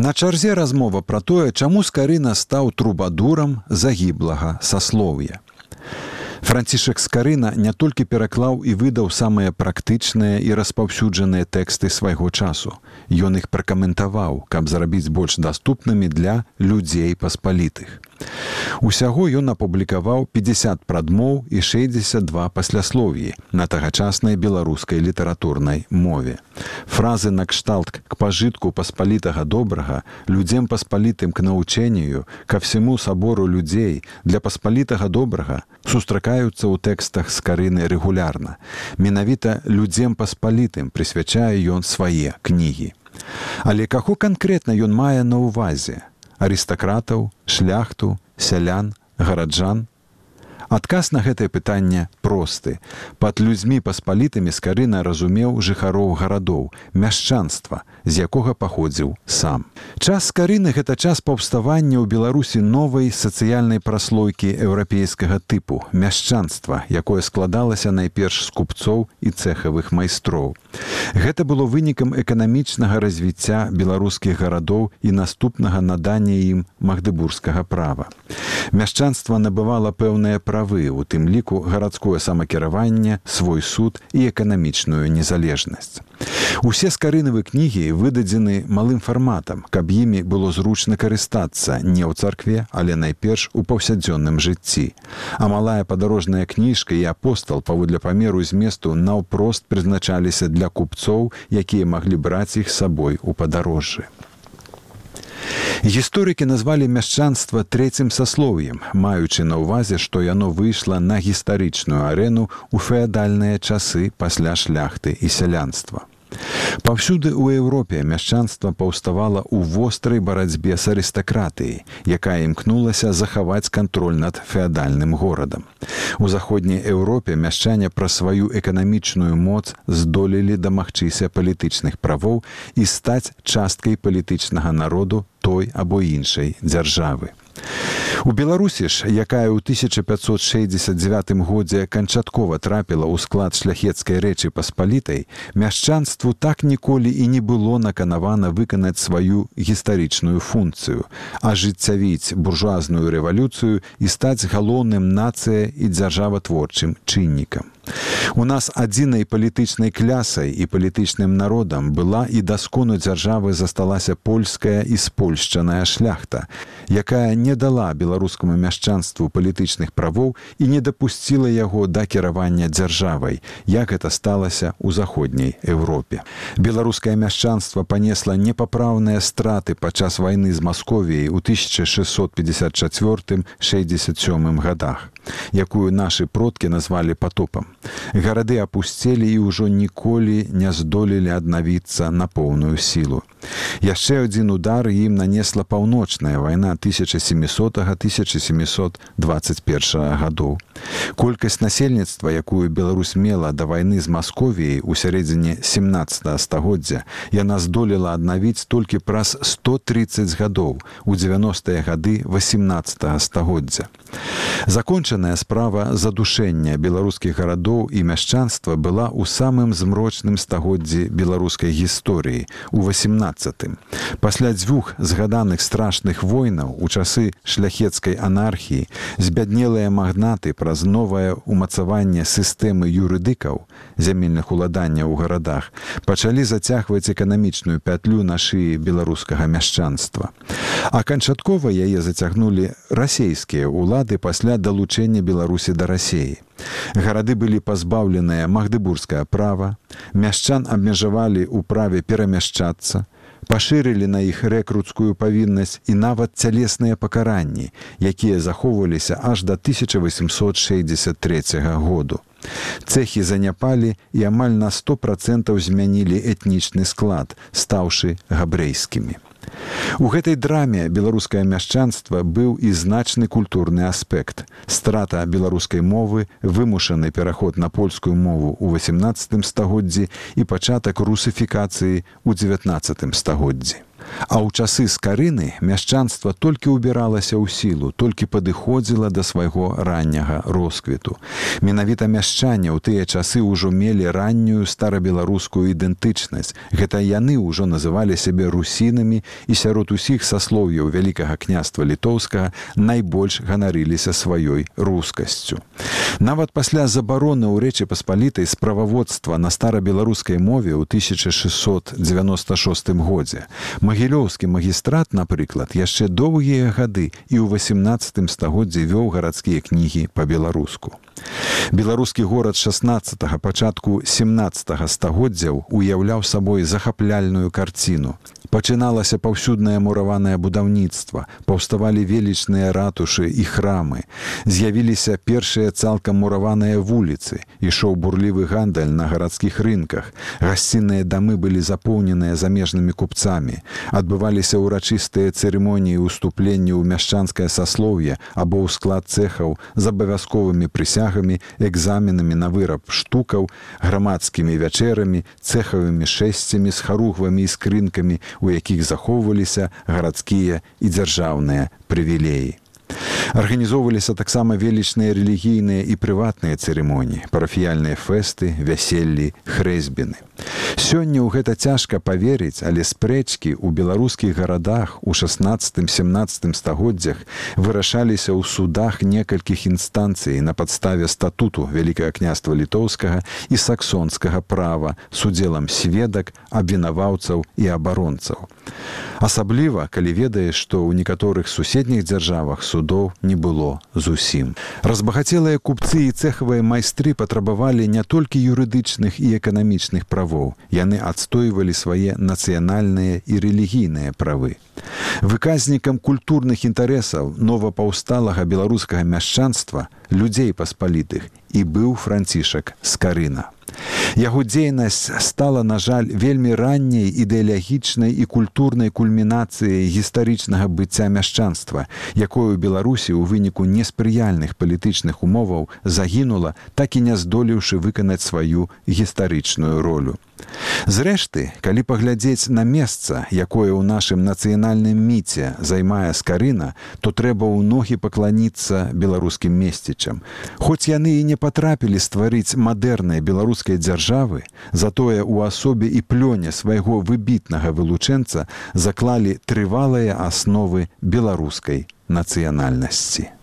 На чарзе размова пра тое, чаму скарына стаў трубадурам загіблага саслоўя. Францішак скарына не толькі пераклаў і выдаў самыя практычныя і распаўсюджаныя тэксты свайго часу. Ён іх пракаментаваў, каб зрабіць больш даступнымі для людзей паспалітых. Усяго ён апублікаваў 50 прадмоў і 62 пасляслов'і на тагачаснай беларускай літаратурнай мове. Фразы накшталт к пажытку паспалітага добрага, людзем паспалітым к навучэнню, ка всему сабору людзей для паспалітага добрага сустракаюцца ў тэкстах скарыны рэгулярна. Менавіта людзем паспалітым прысвячае ён свае кнігі. Але каго канкрэтна ён мае на ўвазе? арыстакратаў, шляхту, сялян, гараджан. Адказ на гэтае пытанне просты. Пад людзьмі паспалітымі скарына разумеў жыхароў гарадоў, мяшчанства, з якога паходзіў сам. Час скарыны гэта час паўставання ў Беларусі новай сацыяльнай праслойкі еўрапейскага тыпу, мяшчанства, якое складалася найперш з купцоў і цэхавых майстроў. Гэта было вынікам эканамічнага развіцця беларускіх гарадоў і наступнага надання ім магдыбургскага права. Мяшчанства набывала пэўныя правы, у тым ліку гарадское самакіраванне, свой суд і эканамічную незалежнасць. Усе скарынавы кнігі выдадзены малым фарматам, каб імі было зручна карыстацца не ў царкве, але найперш у паўсядзённым жыцці. А малая падарожная кніжка і апостал паводле памеру зместу наўпрост прызначаліся для купцоў, якія маглі браць іх сабой у падарожжы. Гісторыкі назвалі мяшчанства трэцім саслоўем, маючы на ўвазе, што яно выйшла на гістарычную арэну ў феадальныя часы пасля шляхты і сялянства. Паўсюды ў Еўропе мяшчанства паўставала ў вострай барацьбе з арыстакратыяй, якая імкнулася захаваць кантроль над феадальным горадам. У заходняй Еўропе мяшчане пра сваю эканамічную моц здолелі дамагчыся палітычных правоў і стаць часткай палітычнага народу той або іншай дзяржавы. У Беларусі ж, якая ў 1569 годзе канчаткова трапіла ў склад шляхецкай рэчы паспалітай, мяшчанству так ніколі і не было наканавана выканаць сваю гістарычную функцыю, ажыццявіць буржуазную рэвалюцыю і стаць галоўным нацыя і дзяржаватворчым чыннікам. У нас адзінай палітычнай клясай і палітычным народам была ідаскону дзяржавы засталася польская і спольшчаная шляхта, якая не дала беларускаму мяшчанству палітычных правоў і не дапусціла яго да кіравання дзяржавай, як гэта сталася ў заходняй Еўропе. Беларускае мяшчанства панесла непапраўныя страты падчас вайны з Масковіяй у 1654 67 годах якую нашы продкі назвалі потопам. Гарады апусцелі і ўжо ніколі не здолелі аднавіцца на поўную сілу. Яшчэ адзін удар ім нанесла паўночная вайна 1700-1721 гадоў. Колькасць насельніцтва, якую Беларусь мела да вайны з Масковіяй у сярэдзіне 17 стагоддзя, яна здолела аднавіць толькі праз 130 гадоў у 90-е гады 18 стагоддзя. Закончаная справа задушэння беларускіх гарадоў і мяшчанства была ў самым змрочным стагоддзі беларускай гісторыі у 18. Пасля дзвюх згаданых страшных войнаў у часы шляхецкай анархіі збяднелыя магнаты праз новае ўмацаванне сістэмы юрыдыкаў зямельных уладанняў у гарадах пачалі зацягваць эканамічную пятлю на шыі беларускага мяшчанства. А канчаткова яе зацягнулі расійскія ўлады пасля далучэння беларусі да рассеі. Гарады былі пазбаўленыя магдыбургскае права, мяшчан абмежавалі ў праве перамяшчацца, пашырылі на іх рэкруцкую павіннасць і нават цялесныя пакаранні, якія захоўваліся аж да 1863 году. Цэхі заняпалі і амаль на 100 процентаў змянілі этнічны склад, стаўшы габрэйскімі. У гэтай драме беларускае мяшчанства быў і значны культурны аспект. Страта беларускай мовы, вымушаны пераход на польскую мову ў 18 стагоддзі і пачатак русыфікацыі ў 19 стагоддзі. А ў часы скарыны мяшчанства толькі ўбіралася ў сілу, толькі падыходзіла да свайго ранняга росквіту. Менавіта мяшчане ў тыя часы ўжо мелі раннюю старабеларускую ідэнтычнасць. Гэта яны ўжо называлі сябе русінамі і сярод усіх саслоўяў вялікага княства літоўскага найбольш ганарыліся сваёй рускасцю. Нават пасля забароны ў рэчы паспалітай справаводства на старабеларускай мове ў 1696 годзе Магілёўскі магістрат, напрыклад, яшчэ доўгія гады і ў 18 стагоддзі вёў гарадскія кнігі па-беларуску. Беларускі горад 16 пачатку 17 стагоддзяў уяўляў сабой захапляльную карціну. Пачыналася паўсюднае мураванае будаўніцтва, паўставалі велічныя ратушы і храмы. З'явіліся першыя цалкам мураваныя вуліцы, ішоў бурлівы гандаль на гарадскіх рынках. Гасцінныя дамы былі запоўненыя замежнымі купцамі. Адбываліся ўрачыстыя цырымоніі ўступлення ў мяшчанскае саслоўе або ў склад цэхаў з абавязковымі прысягамі, экзаменамі на выраб штукаў, грамадскімі вячэрамі, цэхавымі шэсцямі з харугвамі і скрынкамі, у якіх захоўваліся гарадскія і дзяржаўныя прывілеі. Арганізоўваліся таксама велічныя рэлігійныя і прыватныя цырымоніі, парафіяльныя фэсты, вяселлі, хрэсьбіны. Сёння ў гэта цяжка паверыць, але спрэчкі ў беларускіх гарадах у 16-17 стагоддзях вырашаліся ў судах некалькіх інстанцый на падставе статуту вялікага княства літоўскага і саксонскага права с удзелам сведак, абвінаваўцаў і абаронцаў. Асабліва, калі ведаеш, што ў некаторых суседніх дзяржавах судоў не было зусім. Разбагацелыя купцы і цэхавыя майстры патрабавалі не толькі юрыдычных і эканамічных правоў. Яны адстойвалі свае нацыянальныя і рэлігійныя правы. Выказнікам культурных інтарэсаў новапаўсталага беларускага мяшчанства людзей паспалітых і быў францішак скарына. Яго дзейнасць стала, на жаль, вельмі ранняй ідэалагічнай і культурнай кульмінацыяй гістарычнага быцця мяшчанства, якое ў Беларусі ў выніку неспрыяльных палітычных умоваў загінула, так і не здолеўшы выканаць сваю гістарычную ролю. Зрэшты, калі паглядзець на месца, якое ў нашым нацыянальным міце займае скарына, то трэба ў ногі пакланіцца беларускім месцічам. Хоць яны і не патрапілі стварыць мадэрнай беларускай дзяржавы, затое ў асобе і плёне свайго выбітнага вылучэнца заклалі трывалыя асновы беларускай нацыянальнасці.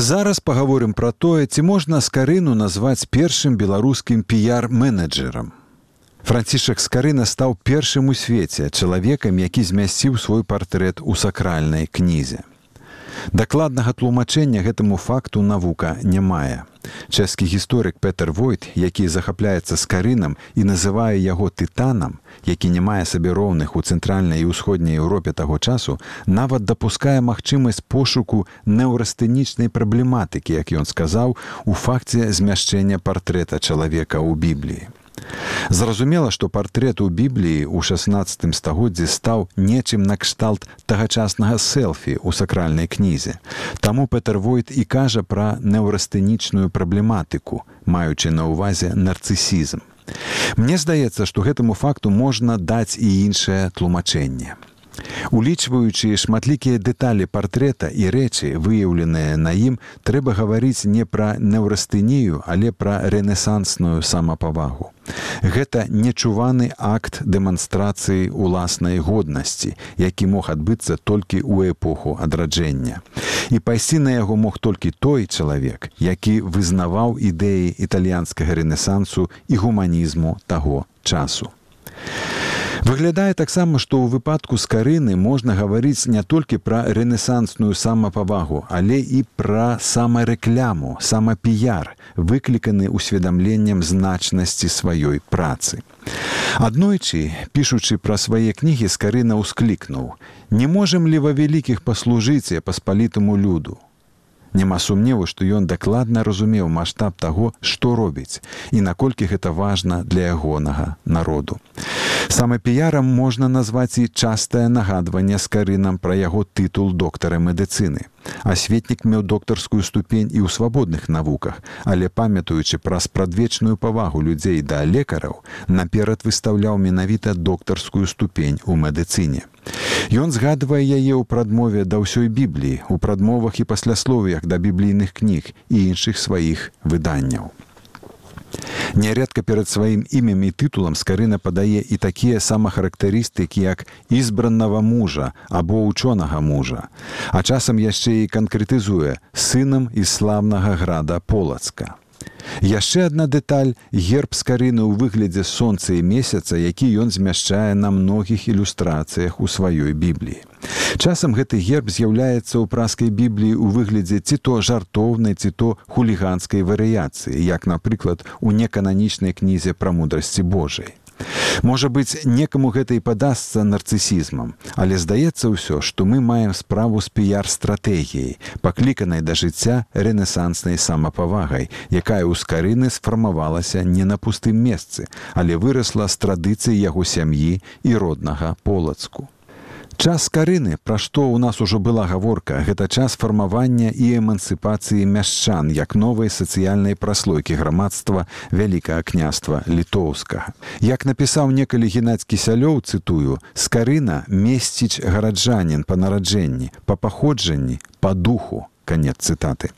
Зараз паговорым пра тое, ці можна скарыну назваць першым беларускім піяр-менеджерам. Францішак Скарына стаў першым у свеце чалавекам, які змясціў свой партрэт у сакральнай кнізе. Дакладнага тлумачэння гэтаму факту навука не мае. Чэшскі гісторык Петр Войт, які захапляецца скарынам і называе яго тытанам, які не мае сабе роўных у цэнтральнай і ўсходняй Еўропе таго часу, нават дапускае магчымасць пошуку неўрастэнічнай праблематыкі, як ён сказаў, у факце змяшчэння партрэта чалавека ў бібліі. Зразумела, што партрэт у бібліі ў 16 стагоддзі стаў нечым накшталт тагачаснага селфі ў сакральнай кнізе. Таму Петр Войт і кажа пра неўрастэнічную праблематыку, маючы на ўвазе нарцысізм. Мне здаецца, што гэтаму факту можна даць і іншае тлумачэнне. Улічваючы шматлікія дэталі партрэта і рэчы, выяўленыя на ім, трэба гаварыць не пра неўрастынію, але пра рэнесансную самапавагу. Гэта нечуваны акт дэманстрацыі ўласнай годнасці, які мог адбыцца толькі ў эпоху адраджэння. І пайсці на яго мог толькі той чалавек, які вызнаваў ідэі італьянскага рэнесансу і гуманізму таго часу. Выглядае таксама, што ў выпадку скарыны можна гаварыць не толькі пра рэнесансную самапавагу, але і пра самарэкляму, самапіяр, выкліканы усведамленнем значнасці сваёй працы. Аднойчы, пішучы пра свае кнігі скарына ўсклікнуў: « Не можам ли ва вялікіх паслужыце паспалітаму люду. Няма сумневу, што ён дакладна разумеў маштаб таго, што робіць і наколькі гэта важна для ягонага народу. Самапіярам можна назваць і частае нагадванне з карынам пра яго тытул доктара медыцыны. Асветнік меў доктарскую ступень і ў свабодных навуках, але памятаючы праз прадвечную павагу людзей да лекараў, наперад выстаўляў менавіта доктарскую ступень у медыцыне. Ён згадвае яе ў прадмове да ўсёй бібліі, у прадмовах і паслясловіях да біблійных кніг і іншых сваіх выданняў. Нярэдка перад сваім імем і тытулам скарына падае і такія самахарактарыстыкі, як ізбраннага мужа або учонага мужа, а часам яшчэ і канкрэтызуе сынам іславнага града полацка. Яшчэ адна дэталь герб скарыны ў выглядзе сонца і месяца, які ён змяшчае на многіх ілюстрацыях у сваёй бібліі. Часам гэты герб з'яўляецца ў праскай бібліі ў выглядзе ці то жартоўнай ці то хуліганскай варыяцыі, як, напрыклад, у некананічнай кнізе пра мудрасці Божай. Можа быць, некаму гэта і падасца нарцысізмам, але здаецца ўсё, што мы маем справу з піяр-стратэгіяй, пакліканай да жыцця рэнесанснай самапавагай, якая ў скарыны сфармавалася не на пустым месцы, але вырасла з традыцыі яго сям'і і роднага полацку. Час карыны, пра што ў нас ужо была гаворка, гэта час фармавання і эмансіпацыі мяшчан як новай сацыяльнай праслойкі грамадства вялікага княства літоўскага. Як напісаў некалі геннадзькі сялёў цытую, скарына месціць гараджанін па нараджэнні, па паходжанні, па духу, конец цытаты.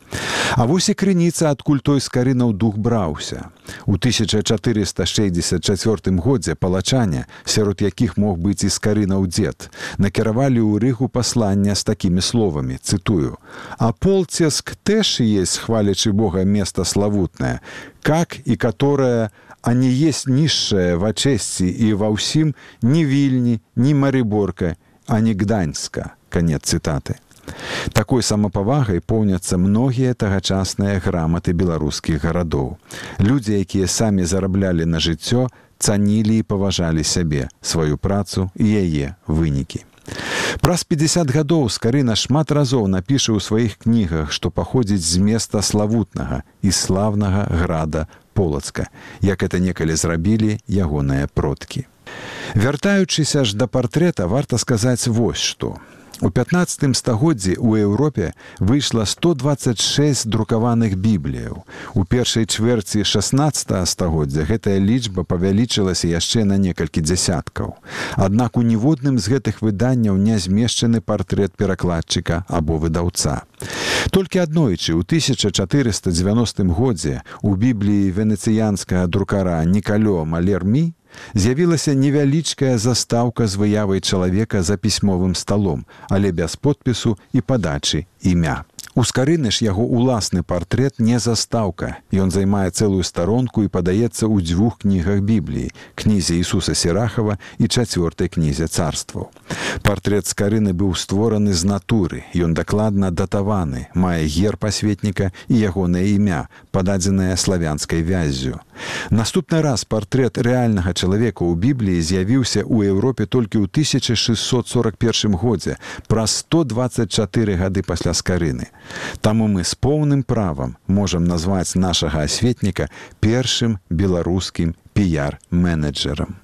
А вось і крыніца адкуль той скарынаў дух браўся. У 1464 годзе палачане, сярод якіх мог быць і скарынаў дзед, накіравалі ў рыгу паслання з такімі словамі, цытую: А полцеск тэш есть хвалячы Бога место славутнае, как і которое, а не есть нізшае ва чесці і ва ўсім ні вільні, ні марыборка, а не гданьска, конец цытаты. Такой самапавагай поўняцца многія тагачасныя граматы беларускіх гарадоў. Людзі, якія самі зараблялі на жыццё, цанілі і паважалі сябе, сваю працу і яе вынікі. Праз 50 гадоў скарына шмат разоў напіша ў сваіх кнігах, што паходзіць з места славутнага і славнага града полацка, як это некалі зрабілі ягоныя продкі. Вяртаючыся ж да партрэта варта сказаць вось што. У 15 стагоддзі ў Еўропе выйшла 126 друкаваных бібліяў. У першай чвэрці 16 стагоддзя гэтая лічба павялічылася яшчэ на некалькі дзясяткаў. Аднак у ніводным з гэтых выданняў не змешчаны партрэт перакладчыка або выдаўца. Толькі аднойчы ў 1490 годзе у бібліі венецыянскага друкара Нікалё Малермі з'явілася невялічкая застаўка з выявай чалавека за пісьмовым сталом, але без подпісу і падачы імя. У скарыны ж яго уласны партрэт не застаўка. Ён займае цэлую старонку і падаецца ў дзвюх кнігах бібліі, кнізе Ісуса Серахава і чацвёртай кнізе царстваў. Партрэт скарыны быў створаны з натуры. Ён дакладна датаваны, мае гер пасветніка і ягонае імя, пададзенае славянскай вяззю. Наступны раз партрэт рэальнага чалавека ў бібліі з'явіўся ў Еўропе толькі ў 1641 годзе праз 124 гады пасля скарыны. Таму мы з поўным правам можам назваць нашага асветніка першым беларускім піяр-менеджерам.